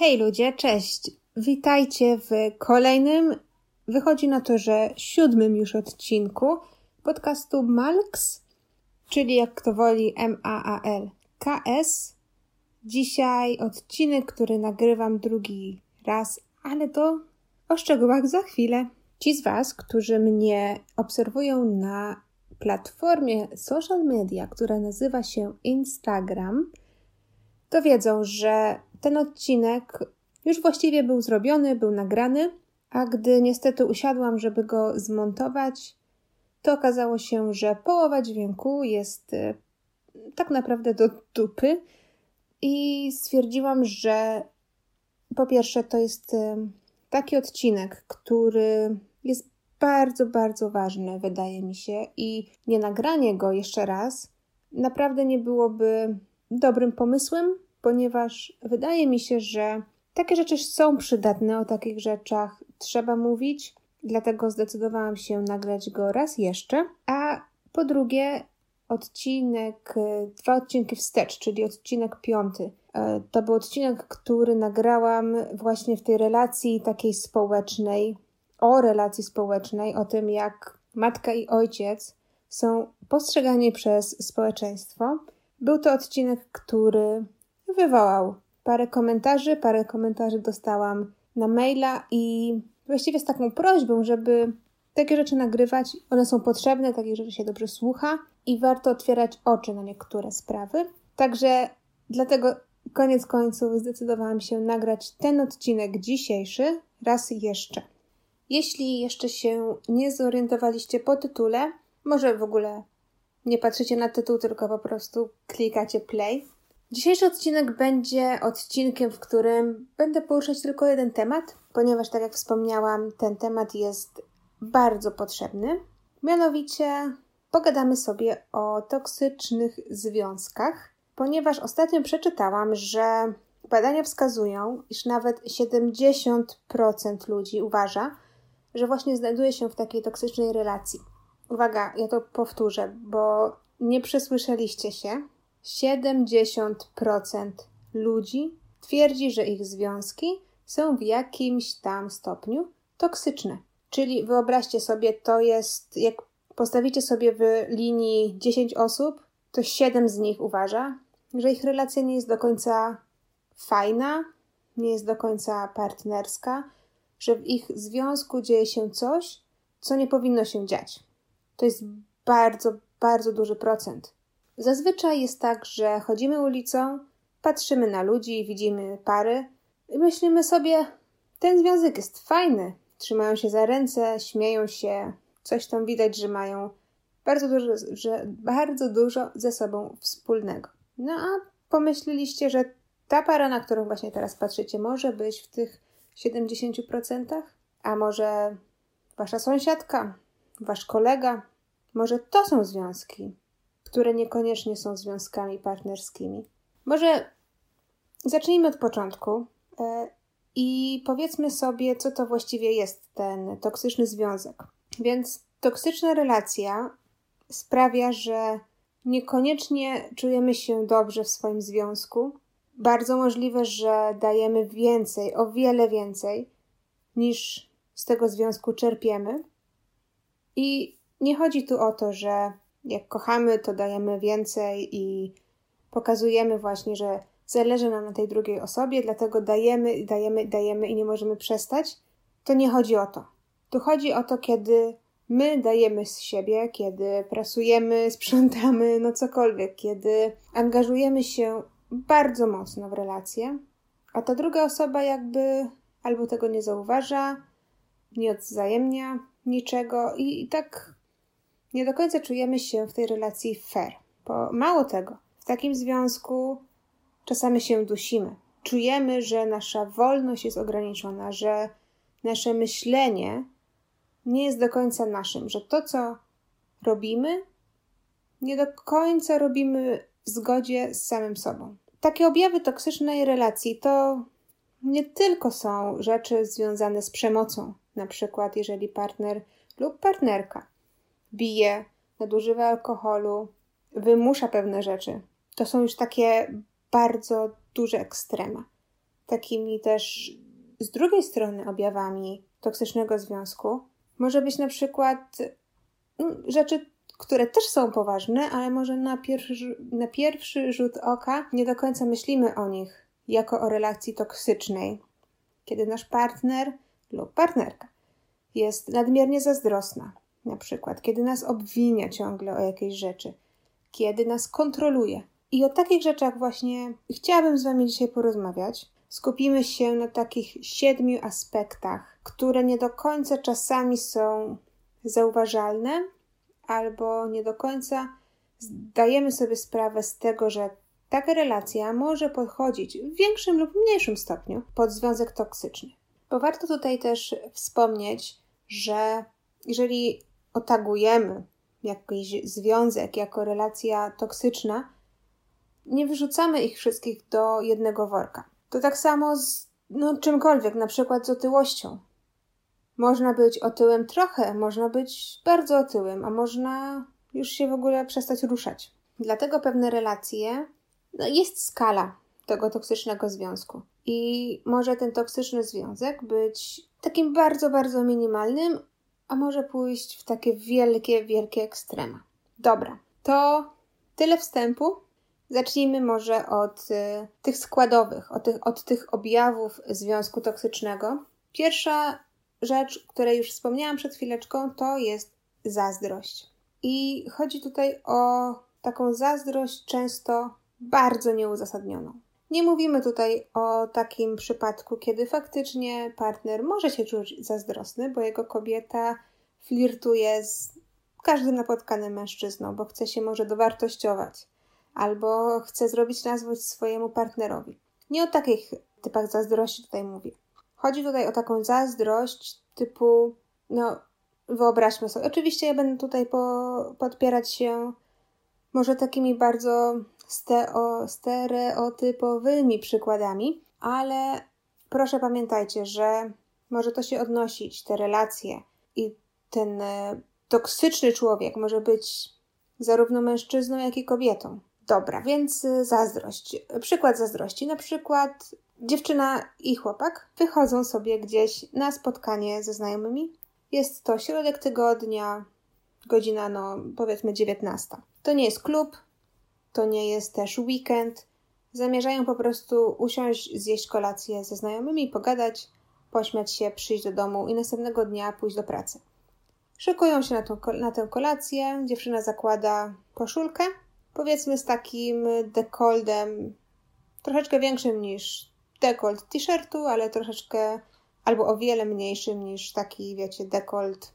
Hej ludzie, cześć! Witajcie w kolejnym, wychodzi na to, że siódmym już odcinku podcastu Malks, czyli jak kto woli M-A-A-L-K-S. Dzisiaj odcinek, który nagrywam drugi raz, ale to o szczegółach za chwilę. Ci z Was, którzy mnie obserwują na platformie social media, która nazywa się Instagram, to wiedzą, że ten odcinek już właściwie był zrobiony, był nagrany, a gdy niestety usiadłam, żeby go zmontować, to okazało się, że połowa dźwięku jest e, tak naprawdę do dupy i stwierdziłam, że po pierwsze to jest e, taki odcinek, który jest bardzo, bardzo ważny, wydaje mi się, i nie nagranie go jeszcze raz naprawdę nie byłoby dobrym pomysłem, ponieważ wydaje mi się, że takie rzeczy są przydatne, o takich rzeczach trzeba mówić, dlatego zdecydowałam się nagrać go raz jeszcze. A po drugie, odcinek, dwa odcinki wstecz, czyli odcinek piąty. E, to był odcinek, który nagrałam właśnie w tej relacji takiej społecznej, o relacji społecznej, o tym jak matka i ojciec są postrzegani przez społeczeństwo. Był to odcinek, który wywołał parę komentarzy. Parę komentarzy dostałam na maila i właściwie z taką prośbą, żeby takie rzeczy nagrywać. One są potrzebne, takie rzeczy się dobrze słucha i warto otwierać oczy na niektóre sprawy. Także dlatego koniec końców zdecydowałam się nagrać ten odcinek dzisiejszy raz jeszcze. Jeśli jeszcze się nie zorientowaliście po tytule, może w ogóle nie patrzycie na tytuł, tylko po prostu klikacie play, Dzisiejszy odcinek będzie odcinkiem, w którym będę poruszać tylko jeden temat, ponieważ, tak jak wspomniałam, ten temat jest bardzo potrzebny. Mianowicie pogadamy sobie o toksycznych związkach, ponieważ ostatnio przeczytałam, że badania wskazują, iż nawet 70% ludzi uważa, że właśnie znajduje się w takiej toksycznej relacji. Uwaga, ja to powtórzę, bo nie przesłyszeliście się. 70% ludzi twierdzi, że ich związki są w jakimś tam stopniu toksyczne. Czyli wyobraźcie sobie, to jest, jak postawicie sobie w linii 10 osób, to 7 z nich uważa, że ich relacja nie jest do końca fajna, nie jest do końca partnerska, że w ich związku dzieje się coś, co nie powinno się dziać. To jest bardzo, bardzo duży procent. Zazwyczaj jest tak, że chodzimy ulicą, patrzymy na ludzi, widzimy pary i myślimy sobie, ten związek jest fajny. Trzymają się za ręce, śmieją się, coś tam widać, że mają bardzo dużo, że bardzo dużo ze sobą wspólnego. No a pomyśleliście, że ta para, na którą właśnie teraz patrzycie, może być w tych 70%? A może wasza sąsiadka, wasz kolega? Może to są związki? Które niekoniecznie są związkami partnerskimi. Może zacznijmy od początku e, i powiedzmy sobie, co to właściwie jest ten toksyczny związek. Więc toksyczna relacja sprawia, że niekoniecznie czujemy się dobrze w swoim związku. Bardzo możliwe, że dajemy więcej, o wiele więcej, niż z tego związku czerpiemy. I nie chodzi tu o to, że jak kochamy, to dajemy więcej i pokazujemy właśnie, że zależy nam na tej drugiej osobie, dlatego dajemy, dajemy, dajemy i nie możemy przestać. To nie chodzi o to. Tu chodzi o to, kiedy my dajemy z siebie, kiedy pracujemy, sprzątamy, no cokolwiek, kiedy angażujemy się bardzo mocno w relację, a ta druga osoba jakby albo tego nie zauważa, nie odzajemnia niczego i tak nie do końca czujemy się w tej relacji fair. Bo mało tego, w takim związku czasami się dusimy. Czujemy, że nasza wolność jest ograniczona, że nasze myślenie nie jest do końca naszym, że to, co robimy, nie do końca robimy w zgodzie z samym sobą. Takie objawy toksycznej relacji to nie tylko są rzeczy związane z przemocą, na przykład jeżeli partner lub partnerka bije, nadużywa alkoholu, wymusza pewne rzeczy. To są już takie bardzo duże ekstrema. takimi też z drugiej strony objawami toksycznego związku może być na przykład mm, rzeczy, które też są poważne, ale może na pierwszy, na pierwszy rzut oka nie do końca myślimy o nich jako o relacji toksycznej. Kiedy nasz partner lub partnerka jest nadmiernie zazdrosna, na przykład kiedy nas obwinia ciągle o jakiejś rzeczy, kiedy nas kontroluje. I o takich rzeczach właśnie chciałabym z Wami dzisiaj porozmawiać. Skupimy się na takich siedmiu aspektach, które nie do końca czasami są zauważalne, albo nie do końca zdajemy sobie sprawę z tego, że taka relacja może podchodzić w większym lub mniejszym stopniu pod związek toksyczny. Bo warto tutaj też wspomnieć, że jeżeli otagujemy jakiś związek jako relacja toksyczna, nie wyrzucamy ich wszystkich do jednego worka. To tak samo z no, czymkolwiek, na przykład z otyłością. Można być otyłym trochę, można być bardzo otyłym, a można już się w ogóle przestać ruszać. Dlatego pewne relacje, no jest skala tego toksycznego związku. I może ten toksyczny związek być takim bardzo, bardzo minimalnym, a może pójść w takie wielkie, wielkie ekstrema. Dobra, to tyle wstępu. Zacznijmy może od y, tych składowych, od tych, od tych objawów związku toksycznego. Pierwsza rzecz, której już wspomniałam przed chwileczką, to jest zazdrość. I chodzi tutaj o taką zazdrość często bardzo nieuzasadnioną. Nie mówimy tutaj o takim przypadku, kiedy faktycznie partner może się czuć zazdrosny, bo jego kobieta flirtuje z każdym napotkanym mężczyzną, bo chce się może dowartościować, albo chce zrobić na swojemu partnerowi. Nie o takich typach zazdrości tutaj mówię. Chodzi tutaj o taką zazdrość typu, no wyobraźmy sobie, oczywiście ja będę tutaj po, podpierać się może takimi bardzo steo, stereotypowymi przykładami, ale proszę pamiętajcie, że może to się odnosić, te relacje i ten e, toksyczny człowiek może być zarówno mężczyzną, jak i kobietą. Dobra, więc e, zazdrość. Przykład zazdrości. Na przykład dziewczyna i chłopak wychodzą sobie gdzieś na spotkanie ze znajomymi. Jest to środek tygodnia, godzina, no powiedzmy 19. To nie jest klub, to nie jest też weekend. Zamierzają po prostu usiąść, zjeść kolację ze znajomymi, pogadać, pośmiać się, przyjść do domu i następnego dnia pójść do pracy. Szykują się na, tą, na tę kolację, dziewczyna zakłada koszulkę, powiedzmy z takim dekoldem troszeczkę większym niż dekolt t-shirtu, ale troszeczkę albo o wiele mniejszym niż taki, wiecie, dekolt,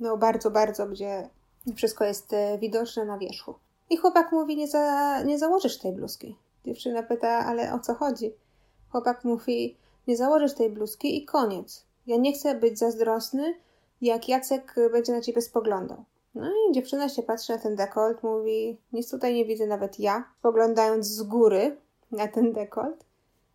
no bardzo, bardzo, gdzie wszystko jest e, widoczne na wierzchu. I chłopak mówi, nie, za, nie założysz tej bluzki. Dziewczyna pyta, ale o co chodzi? Chłopak mówi, nie założysz tej bluzki i koniec. Ja nie chcę być zazdrosny, jak Jacek będzie na ciebie spoglądał. No i dziewczyna się patrzy na ten dekolt, mówi, nic tutaj nie widzę nawet ja, spoglądając z góry na ten dekolt.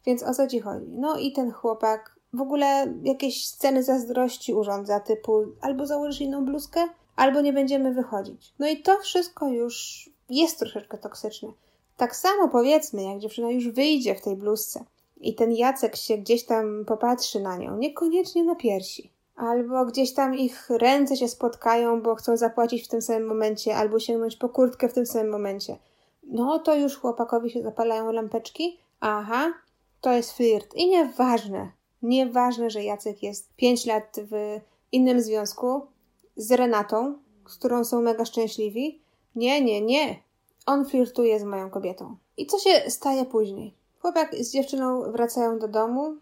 Więc o co ci chodzi? No i ten chłopak w ogóle jakieś sceny zazdrości urządza, typu albo założysz inną bluzkę, albo nie będziemy wychodzić. No i to wszystko już jest troszeczkę toksyczne. Tak samo powiedzmy, jak dziewczyna już wyjdzie w tej bluzce i ten Jacek się gdzieś tam popatrzy na nią, niekoniecznie na piersi, albo gdzieś tam ich ręce się spotkają, bo chcą zapłacić w tym samym momencie, albo sięgnąć po kurtkę w tym samym momencie. No to już chłopakowi się zapalają lampeczki. Aha, to jest flirt. I nieważne, nieważne, że Jacek jest 5 lat w innym związku z Renatą, z którą są mega szczęśliwi. Nie, nie, nie. On flirtuje z moją kobietą. I co się staje później? Chłopak z dziewczyną wracają do domu.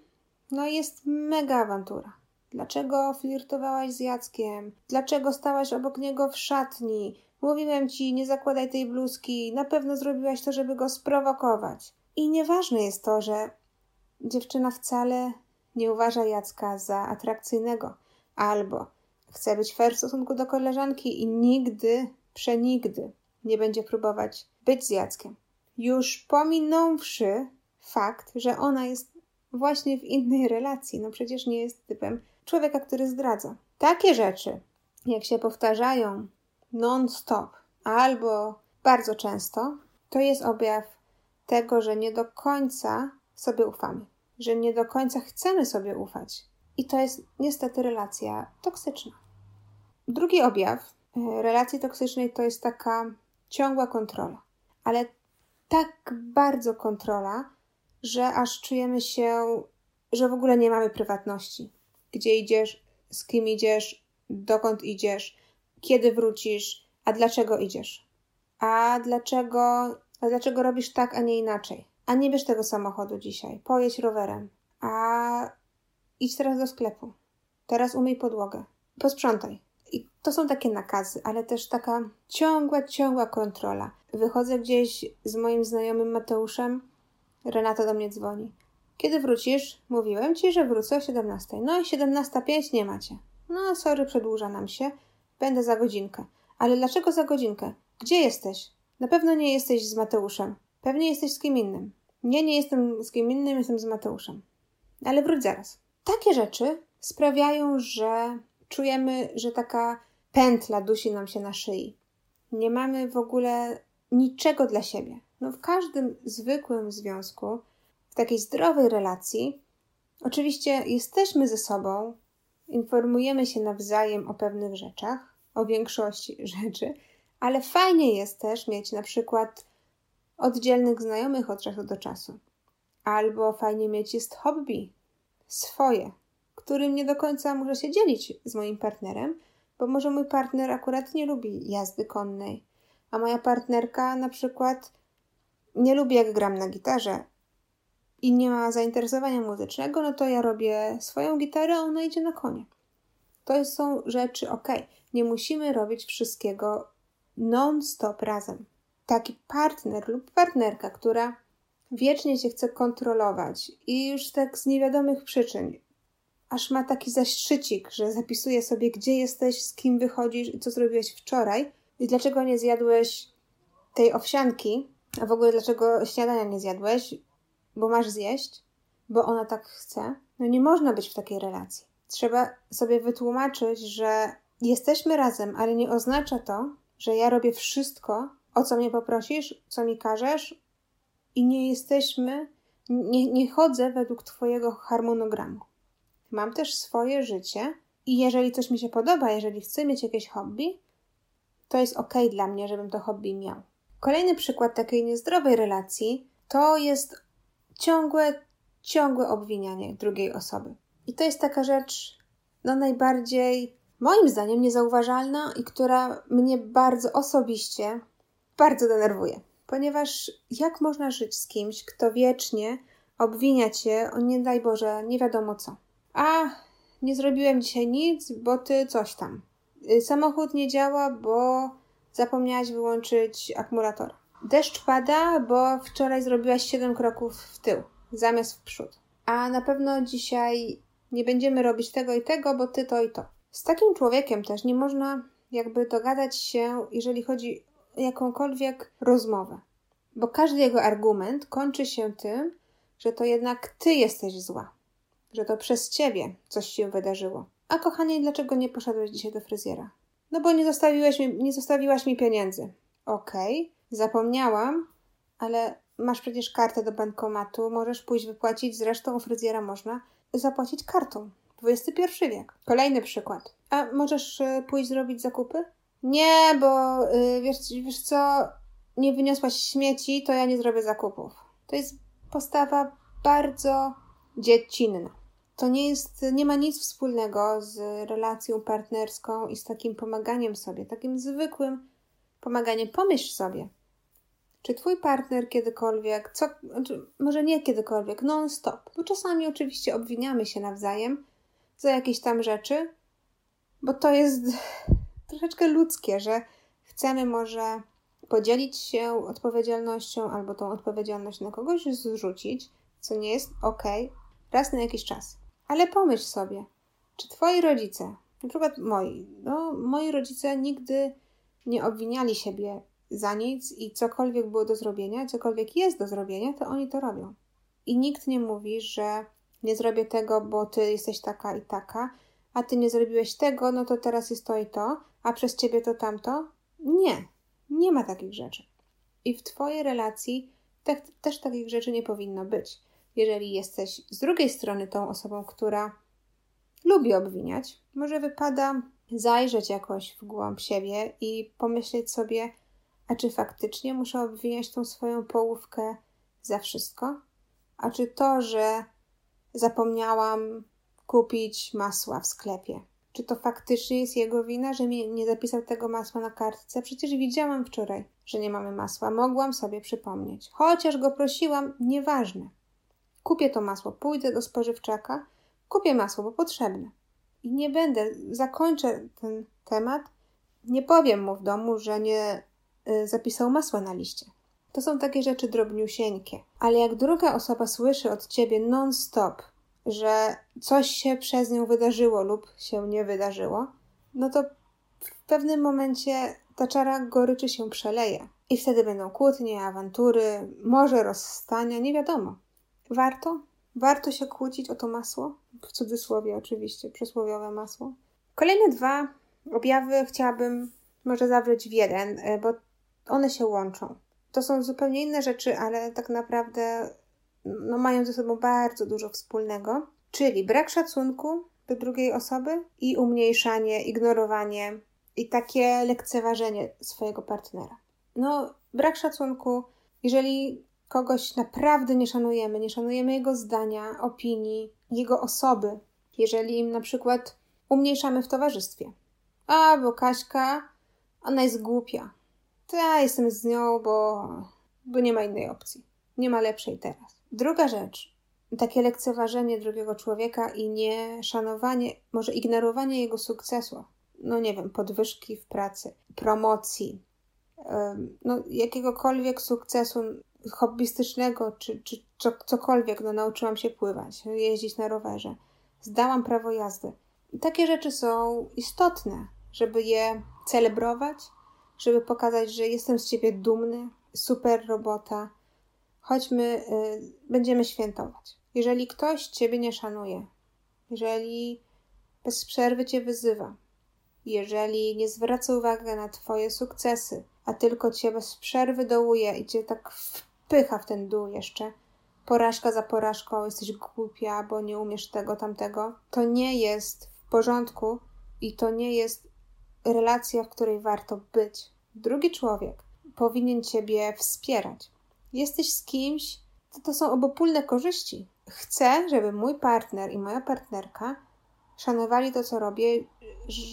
No i jest mega awantura. Dlaczego flirtowałaś z Jackiem? Dlaczego stałaś obok niego w szatni? Mówiłem ci, nie zakładaj tej bluzki. Na pewno zrobiłaś to, żeby go sprowokować. I nieważne jest to, że dziewczyna wcale nie uważa Jacka za atrakcyjnego, albo chce być fair w stosunku do koleżanki i nigdy, przenigdy nie będzie próbować być z Jackiem. Już pominąwszy fakt, że ona jest właśnie w innej relacji, no przecież nie jest typem człowieka, który zdradza. Takie rzeczy, jak się powtarzają non-stop albo bardzo często, to jest objaw tego, że nie do końca sobie ufamy. że nie do końca chcemy sobie ufać. I to jest niestety relacja toksyczna. Drugi objaw relacji toksycznej to jest taka ciągła kontrola, ale tak bardzo kontrola, że aż czujemy się, że w ogóle nie mamy prywatności. Gdzie idziesz, z kim idziesz, dokąd idziesz, kiedy wrócisz, a dlaczego idziesz. A dlaczego, a dlaczego robisz tak, a nie inaczej? A nie bierz tego samochodu dzisiaj, pojedź rowerem. A idź teraz do sklepu. Teraz umyj podłogę. Posprzątaj. I to są takie nakazy, ale też taka ciągła, ciągła kontrola. Wychodzę gdzieś z moim znajomym Mateuszem, Renata do mnie dzwoni. Kiedy wrócisz? Mówiłem ci, że wrócę o 17. No i 17.05 nie macie. No, sorry, przedłuża nam się. Będę za godzinkę. Ale dlaczego za godzinkę? Gdzie jesteś? Na pewno nie jesteś z Mateuszem. Pewnie jesteś z kim innym. Nie, nie jestem z kim innym, jestem z Mateuszem. Ale wróć zaraz. Takie rzeczy sprawiają, że czujemy, że taka pętla dusi nam się na szyi. Nie mamy w ogóle niczego dla siebie. No w każdym zwykłym związku, w takiej zdrowej relacji, oczywiście jesteśmy ze sobą, informujemy się nawzajem o pewnych rzeczach, o większości rzeczy, ale fajnie jest też mieć na przykład oddzielnych znajomych od czasu do czasu. Albo fajnie mieć jest hobby, swoje, którym nie do końca muszę się dzielić z moim partnerem, bo może mój partner akurat nie lubi jazdy konnej, a moja partnerka na przykład nie lubi jak gram na gitarze i nie ma zainteresowania muzycznego, no to ja robię swoją gitarę, a ona idzie na konie. To są rzeczy ok. Nie musimy robić wszystkiego non-stop razem. Taki partner lub partnerka, która wiecznie cię chce kontrolować i już tak z niewiadomych przyczyn, aż ma taki zastrzycik, że zapisuje sobie, gdzie jesteś, z kim wychodzisz i co zrobiłeś wczoraj i dlaczego nie zjadłeś tej owsianki, a w ogóle dlaczego śniadania nie zjadłeś, bo masz zjeść, bo ona tak chce. No nie można być w takiej relacji. Trzeba sobie wytłumaczyć, że jesteśmy razem, ale nie oznacza to, że ja robię wszystko, o co mnie poprosisz, co mi każesz, i nie jesteśmy, nie, nie chodzę według Twojego harmonogramu. Mam też swoje życie i jeżeli coś mi się podoba, jeżeli chcę mieć jakieś hobby, to jest ok dla mnie, żebym to hobby miał. Kolejny przykład takiej niezdrowej relacji to jest ciągłe, ciągłe obwinianie drugiej osoby. I to jest taka rzecz, no najbardziej, moim zdaniem, niezauważalna i która mnie bardzo osobiście bardzo denerwuje. Ponieważ jak można żyć z kimś, kto wiecznie obwinia cię o nie daj Boże, nie wiadomo co. A, nie zrobiłem dzisiaj nic, bo ty coś tam. Y, samochód nie działa, bo zapomniałaś wyłączyć akumulator. Deszcz pada, bo wczoraj zrobiłaś 7 kroków w tył, zamiast w przód. A na pewno dzisiaj nie będziemy robić tego i tego, bo ty to i to. Z takim człowiekiem też nie można jakby dogadać się, jeżeli chodzi o jakąkolwiek rozmowę. Bo każdy jego argument kończy się tym, że to jednak ty jesteś zła, że to przez ciebie coś się wydarzyło. A kochanie, dlaczego nie poszedłeś dzisiaj do fryzjera? No bo nie, zostawiłeś mi, nie zostawiłaś mi pieniędzy. Okej, okay, zapomniałam, ale masz przecież kartę do bankomatu, możesz pójść wypłacić, zresztą u fryzjera można zapłacić kartą. XXI wiek. Kolejny przykład. A możesz y, pójść zrobić zakupy? Nie, bo y, wiesz, wiesz co, nie wyniosłaś śmieci, to ja nie zrobię zakupów. To jest postawa bardzo dziecinna. To nie jest, nie ma nic wspólnego z relacją partnerską i z takim pomaganiem sobie, takim zwykłym pomaganiem. Pomyśl sobie, czy twój partner kiedykolwiek, co, znaczy, może nie kiedykolwiek, non-stop, bo czasami oczywiście obwiniamy się nawzajem za jakieś tam rzeczy, bo to jest troszeczkę ludzkie, że chcemy może podzielić się odpowiedzialnością albo tą odpowiedzialność na kogoś zrzucić, co nie jest ok, raz na jakiś czas. Ale pomyśl sobie, czy twoi rodzice, na przykład moi, no moi rodzice nigdy nie obwiniali siebie za nic i cokolwiek było do zrobienia, cokolwiek jest do zrobienia, to oni to robią. I nikt nie mówi, że nie zrobię tego, bo ty jesteś taka i taka, a ty nie zrobiłeś tego, no to teraz jest to i to, a przez ciebie to tamto. Nie, nie ma takich rzeczy. I w twojej relacji te, też takich rzeczy nie powinno być. Jeżeli jesteś z drugiej strony tą osobą, która lubi obwiniać, może wypada zajrzeć jakoś w głąb siebie i pomyśleć sobie, a czy faktycznie muszę obwiniać tą swoją połówkę za wszystko? A czy to, że zapomniałam kupić masła w sklepie, czy to faktycznie jest jego wina, że mi nie zapisał tego masła na kartce? Przecież widziałam wczoraj, że nie mamy masła. Mogłam sobie przypomnieć. Chociaż go prosiłam, nieważne. Kupię to masło, pójdę do spożywczaka, kupię masło, bo potrzebne. I nie będę, zakończę ten temat. Nie powiem mu w domu, że nie y, zapisał masła na liście. To są takie rzeczy drobniusieńkie. Ale jak druga osoba słyszy od ciebie non-stop, że coś się przez nią wydarzyło lub się nie wydarzyło, no to w pewnym momencie ta czara goryczy się przeleje. I wtedy będą kłótnie, awantury, może rozstania, nie wiadomo. Warto? Warto się kłócić o to masło? W cudzysłowie oczywiście, przysłowiowe masło. Kolejne dwa objawy chciałabym może zawrzeć w jeden, e, bo one się łączą. To są zupełnie inne rzeczy, ale tak naprawdę no, mają ze sobą bardzo dużo wspólnego, czyli brak szacunku do drugiej osoby i umniejszanie, ignorowanie i takie lekceważenie swojego partnera. No, brak szacunku, jeżeli kogoś naprawdę nie szanujemy, nie szanujemy jego zdania, opinii, jego osoby, jeżeli im na przykład umniejszamy w towarzystwie. A, bo Kaśka, ona jest głupia. To ja jestem z nią, bo, bo nie ma innej opcji. Nie ma lepszej teraz. Druga rzecz, takie lekceważenie drugiego człowieka i nie szanowanie, może ignorowanie jego sukcesów. No nie wiem, podwyżki w pracy, promocji, no jakiegokolwiek sukcesu hobbystycznego, czy, czy cokolwiek, no nauczyłam się pływać, jeździć na rowerze, zdałam prawo jazdy. Takie rzeczy są istotne, żeby je celebrować, żeby pokazać, że jestem z ciebie dumny, super robota, chodźmy, y, będziemy świętować. Jeżeli ktoś ciebie nie szanuje, jeżeli bez przerwy cię wyzywa, jeżeli nie zwraca uwagi na twoje sukcesy, a tylko cię bez przerwy dołuje i cię tak wpycha w ten dół jeszcze, porażka za porażką, jesteś głupia, bo nie umiesz tego, tamtego, to nie jest w porządku i to nie jest relacja, w której warto być. Drugi człowiek powinien ciebie wspierać. Jesteś z kimś, to, to są obopólne korzyści. Chcę, żeby mój partner i moja partnerka szanowali to, co robię,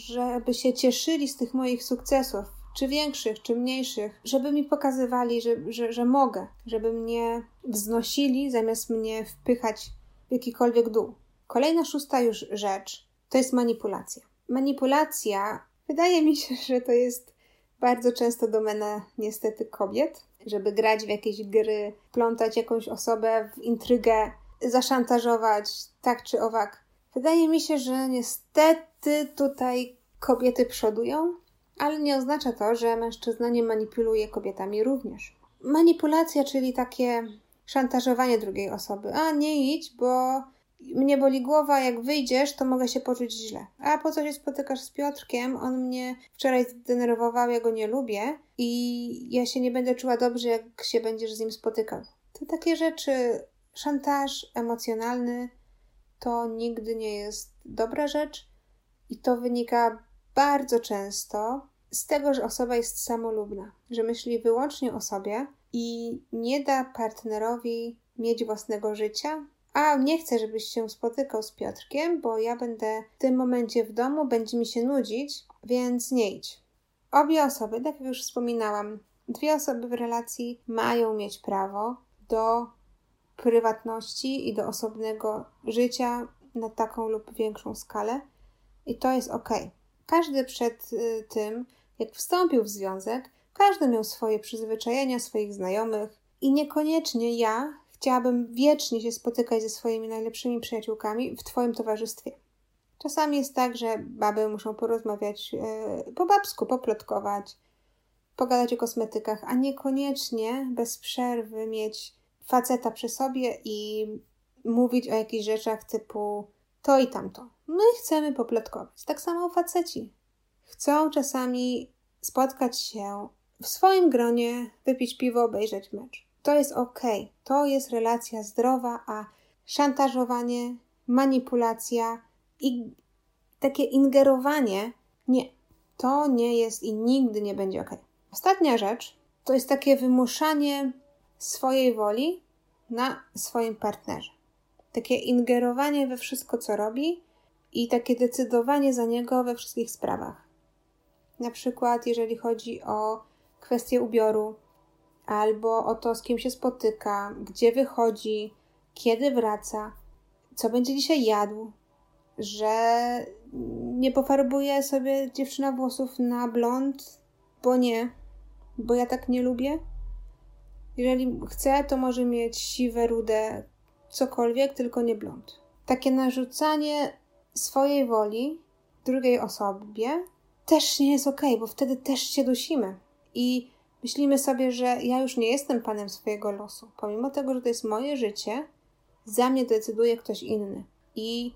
żeby się cieszyli z tych moich sukcesów, czy większych, czy mniejszych, żeby mi pokazywali, że, że, że mogę, żeby mnie wznosili, zamiast mnie wpychać w jakikolwiek dół. Kolejna szósta już rzecz to jest manipulacja. Manipulacja, wydaje mi się, że to jest bardzo często domena niestety kobiet, żeby grać w jakieś gry, plątać jakąś osobę w intrygę, zaszantażować tak czy owak. Wydaje mi się, że niestety tutaj kobiety przodują, ale nie oznacza to, że mężczyzna nie manipuluje kobietami również. Manipulacja, czyli takie szantażowanie drugiej osoby. A nie idź, bo mnie boli głowa, jak wyjdziesz, to mogę się poczuć źle. A po co się spotykasz z Piotrkiem? On mnie wczoraj zdenerwował, ja go nie lubię i ja się nie będę czuła dobrze, jak się będziesz z nim spotykał. To takie rzeczy, szantaż emocjonalny, to nigdy nie jest dobra rzecz i to wynika bardzo często z tego, że osoba jest samolubna, że myśli wyłącznie o sobie i nie da partnerowi mieć własnego życia, a nie chcę, żebyś się spotykał z Piotrkiem, bo ja będę w tym momencie w domu, będzie mi się nudzić, więc nie idź. Obie osoby, tak jak już wspominałam, dwie osoby w relacji mają mieć prawo do prywatności i do osobnego życia na taką lub większą skalę, i to jest ok. Każdy przed y, tym, jak wstąpił w związek, każdy miał swoje przyzwyczajenia, swoich znajomych, i niekoniecznie ja chciałabym wiecznie się spotykać ze swoimi najlepszymi przyjaciółkami w Twoim towarzystwie. Czasami jest tak, że baby muszą porozmawiać yy, po babsku, poplotkować, pogadać o kosmetykach, a niekoniecznie bez przerwy mieć faceta przy sobie i mówić o jakichś rzeczach typu to i tamto. My chcemy poplotkować. Tak samo faceci. Chcą czasami spotkać się w swoim gronie, wypić piwo, obejrzeć mecz. To jest ok, to jest relacja zdrowa, a szantażowanie, manipulacja i takie ingerowanie nie, to nie jest i nigdy nie będzie ok. Ostatnia rzecz to jest takie wymuszanie swojej woli na swoim partnerze. Takie ingerowanie we wszystko, co robi i takie decydowanie za niego we wszystkich sprawach. Na przykład, jeżeli chodzi o kwestię ubioru, albo o to, z kim się spotyka, gdzie wychodzi, kiedy wraca, co będzie dzisiaj jadł, że nie pofarbuje sobie dziewczyna włosów na blond, bo nie, bo ja tak nie lubię. Jeżeli chce, to może mieć siwe, rude, cokolwiek, tylko nie blond. Takie narzucanie swojej woli drugiej osobie też nie jest ok, bo wtedy też się dusimy. I myślimy sobie, że ja już nie jestem panem swojego losu. Pomimo tego, że to jest moje życie, za mnie decyduje ktoś inny. I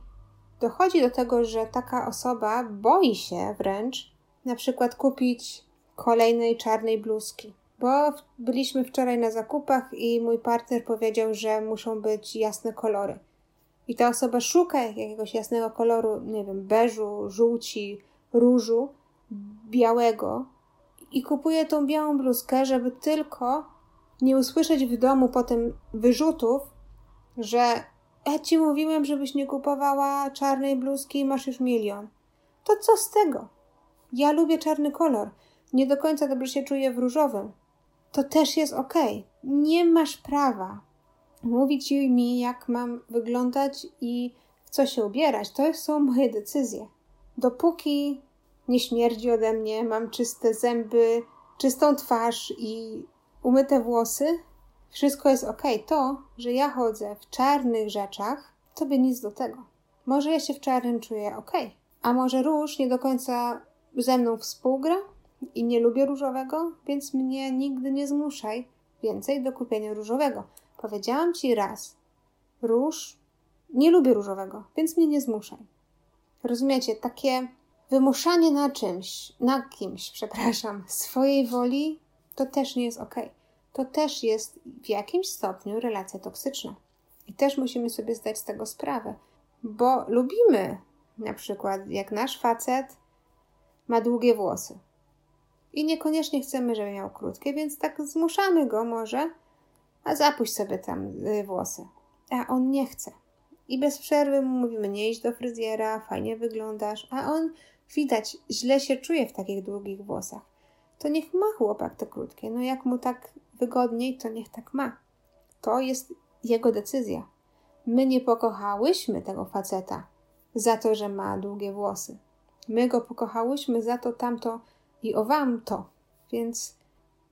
dochodzi do tego, że taka osoba boi się wręcz na przykład kupić kolejnej czarnej bluzki. Bo byliśmy wczoraj na zakupach i mój partner powiedział, że muszą być jasne kolory. I ta osoba szuka jakiegoś jasnego koloru, nie wiem, beżu, żółci, różu, białego i kupuje tą białą bluzkę, żeby tylko nie usłyszeć w domu potem wyrzutów, że ja ci mówiłem, żebyś nie kupowała czarnej bluzki i masz już milion. To co z tego? Ja lubię czarny kolor. Nie do końca dobrze się czuję w różowym. To też jest ok. Nie masz prawa mówić mi, jak mam wyglądać i w co się ubierać. To są moje decyzje. Dopóki nie śmierdzi ode mnie, mam czyste zęby, czystą twarz i umyte włosy, wszystko jest ok. To, że ja chodzę w czarnych rzeczach, to by nic do tego. Może ja się w czarnym czuję ok, a może róż nie do końca ze mną współgra i nie lubię różowego, więc mnie nigdy nie zmuszaj więcej do kupienia różowego. Powiedziałam ci raz, róż, nie lubię różowego, więc mnie nie zmuszaj. Rozumiecie, takie wymuszanie na czymś, na kimś, przepraszam, swojej woli, to też nie jest ok. To też jest w jakimś stopniu relacja toksyczna. I też musimy sobie zdać z tego sprawę, bo lubimy na przykład, jak nasz facet ma długie włosy. I niekoniecznie chcemy, żeby miał krótkie, więc tak zmuszamy go może, a zapuść sobie tam y, włosy. A on nie chce. I bez przerwy mu mówimy, nie idź do fryzjera, fajnie wyglądasz, a on widać, źle się czuje w takich długich włosach. To niech ma chłopak te krótkie. No jak mu tak wygodniej, to niech tak ma. To jest jego decyzja. My nie pokochałyśmy tego faceta za to, że ma długie włosy. My go pokochałyśmy za to, tamto i o wam to. Więc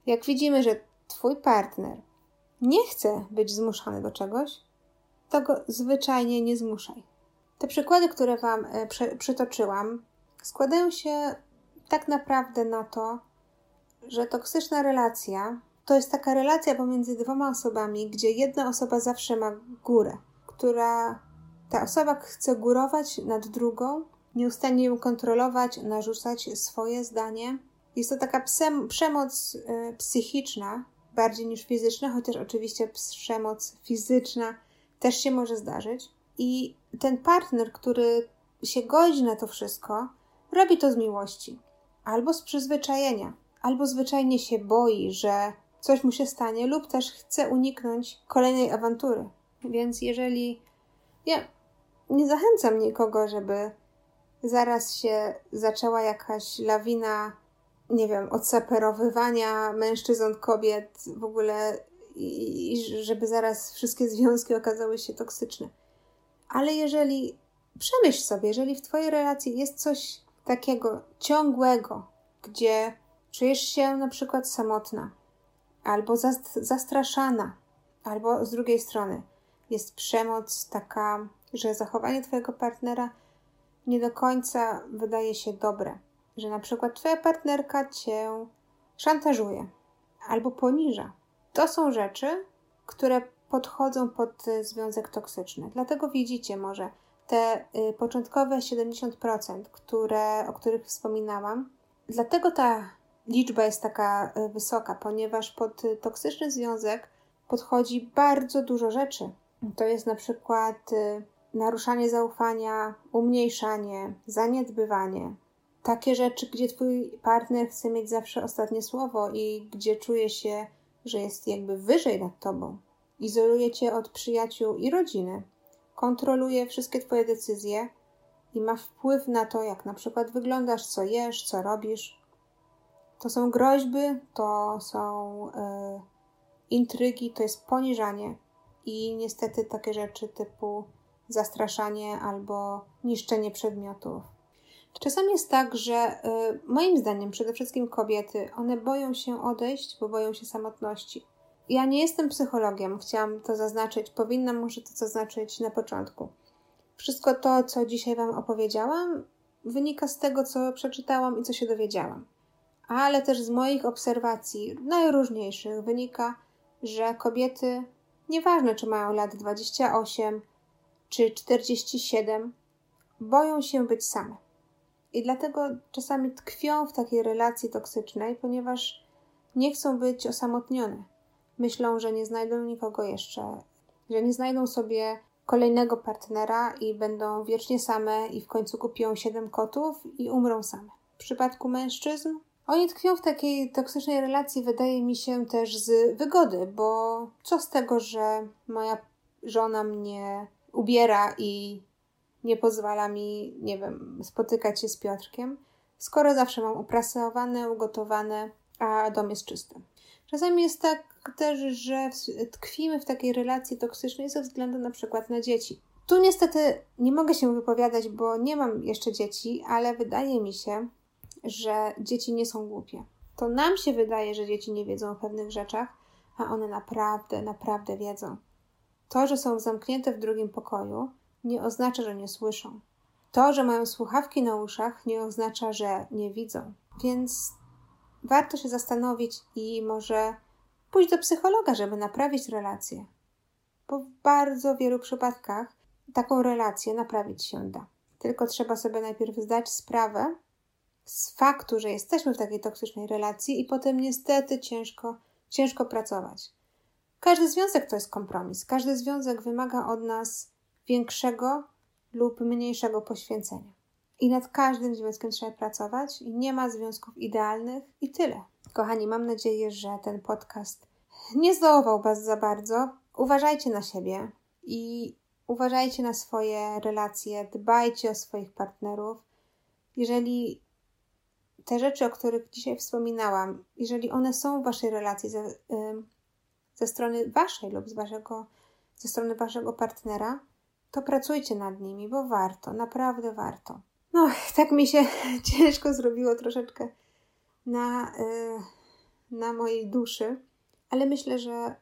jak widzimy, że twój partner nie chce być zmuszany do czegoś, to go zwyczajnie nie zmuszaj. Te przykłady, które Wam e, przytoczyłam, składają się tak naprawdę na to, że toksyczna relacja to jest taka relacja pomiędzy dwoma osobami, gdzie jedna osoba zawsze ma górę, która ta osoba chce górować nad drugą, nieustannie ją kontrolować, narzucać swoje zdanie. Jest to taka przemoc y, psychiczna, bardziej niż fizyczna, chociaż oczywiście przemoc fizyczna też się może zdarzyć. I ten partner, który się godzi na to wszystko, robi to z miłości albo z przyzwyczajenia, albo zwyczajnie się boi, że coś mu się stanie, lub też chce uniknąć kolejnej awantury. Więc jeżeli ja nie zachęcam nikogo, żeby zaraz się zaczęła jakaś lawina nie wiem, odsaperowywania mężczyzn od kobiet w ogóle i, żeby zaraz wszystkie związki okazały się toksyczne. Ale jeżeli przemyśl sobie, jeżeli w Twojej relacji jest coś takiego ciągłego, gdzie czujesz się na przykład samotna, albo zastraszana, albo z drugiej strony jest przemoc taka, że zachowanie Twojego partnera nie do końca wydaje się dobre że na przykład twoja partnerka cię szantażuje albo poniża. To są rzeczy, które podchodzą pod związek toksyczny. Dlatego widzicie może te y, początkowe 70%, które, o których wspominałam. Dlatego ta liczba jest taka y, wysoka, ponieważ pod toksyczny związek podchodzi bardzo dużo rzeczy. To jest na przykład y, naruszanie zaufania, umniejszanie, zaniedbywanie. Takie rzeczy, gdzie twój partner chce mieć zawsze ostatnie słowo i gdzie czuje się, że jest jakby wyżej nad tobą. Izoluje cię od przyjaciół i rodziny. Kontroluje wszystkie twoje decyzje i ma wpływ na to, jak na przykład wyglądasz, co jesz, co robisz. To są groźby, to są yy, intrygi, to jest poniżanie i niestety takie rzeczy typu zastraszanie albo niszczenie przedmiotów. Czasami jest tak, że y, moim zdaniem przede wszystkim kobiety, one boją się odejść, bo boją się samotności. Ja nie jestem psychologiem, chciałam to zaznaczyć, powinnam może to zaznaczyć na początku. Wszystko to, co dzisiaj Wam opowiedziałam, wynika z tego, co przeczytałam i co się dowiedziałam. Ale też z moich obserwacji najróżniejszych wynika, że kobiety, nieważne czy mają lat 28 czy 47, boją się być same. I dlatego czasami tkwią w takiej relacji toksycznej, ponieważ nie chcą być osamotnione. Myślą, że nie znajdą nikogo jeszcze, że nie znajdą sobie kolejnego partnera i będą wiecznie same i w końcu kupią siedem kotów i umrą same. W przypadku mężczyzn oni tkwią w takiej toksycznej relacji, wydaje mi się, też z wygody, bo co z tego, że moja żona mnie ubiera i nie pozwala mi, nie wiem, spotykać się z Piotrkiem, skoro zawsze mam uprasowane, ugotowane, a dom jest czysty. Czasami jest tak też, że tkwimy w takiej relacji toksycznej ze względu na przykład na dzieci. Tu niestety nie mogę się wypowiadać, bo nie mam jeszcze dzieci, ale wydaje mi się, że dzieci nie są głupie. To nam się wydaje, że dzieci nie wiedzą o pewnych rzeczach, a one naprawdę, naprawdę wiedzą. To, że są zamknięte w drugim pokoju, nie oznacza, że nie słyszą. To, że mają słuchawki na uszach, nie oznacza, że nie widzą. Więc warto się zastanowić i może pójść do psychologa, żeby naprawić relację. Bo w bardzo wielu przypadkach taką relację naprawić się da. Tylko trzeba sobie najpierw zdać sprawę z faktu, że jesteśmy w takiej toksycznej relacji i potem niestety ciężko, ciężko pracować. Każdy związek to jest kompromis. Każdy związek wymaga od nas większego lub mniejszego poświęcenia. I nad każdym związkiem trzeba pracować, i nie ma związków idealnych, i tyle. Kochani, mam nadzieję, że ten podcast nie zdołował Was za bardzo. Uważajcie na siebie i uważajcie na swoje relacje, dbajcie o swoich partnerów. Jeżeli te rzeczy, o których dzisiaj wspominałam, jeżeli one są w Waszej relacji ze, ze strony Waszej lub z waszego, ze strony Waszego partnera, to pracujcie nad nimi, bo warto, naprawdę warto. No, tak mi się ciężko zrobiło troszeczkę na, yy, na mojej duszy, ale myślę, że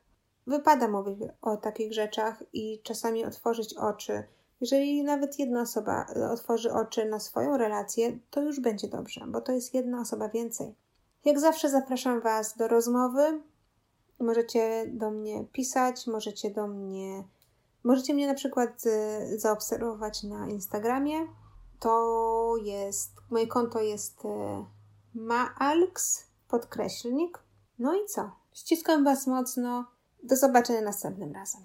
wypada mówić o takich rzeczach i czasami otworzyć oczy. Jeżeli nawet jedna osoba otworzy oczy na swoją relację, to już będzie dobrze, bo to jest jedna osoba więcej. Jak zawsze zapraszam Was do rozmowy. Możecie do mnie pisać, możecie do mnie Możecie mnie na przykład y, zaobserwować na Instagramie. To jest, moje konto jest y, maalks podkreślnik. No i co? Ściskam Was mocno. Do zobaczenia następnym razem.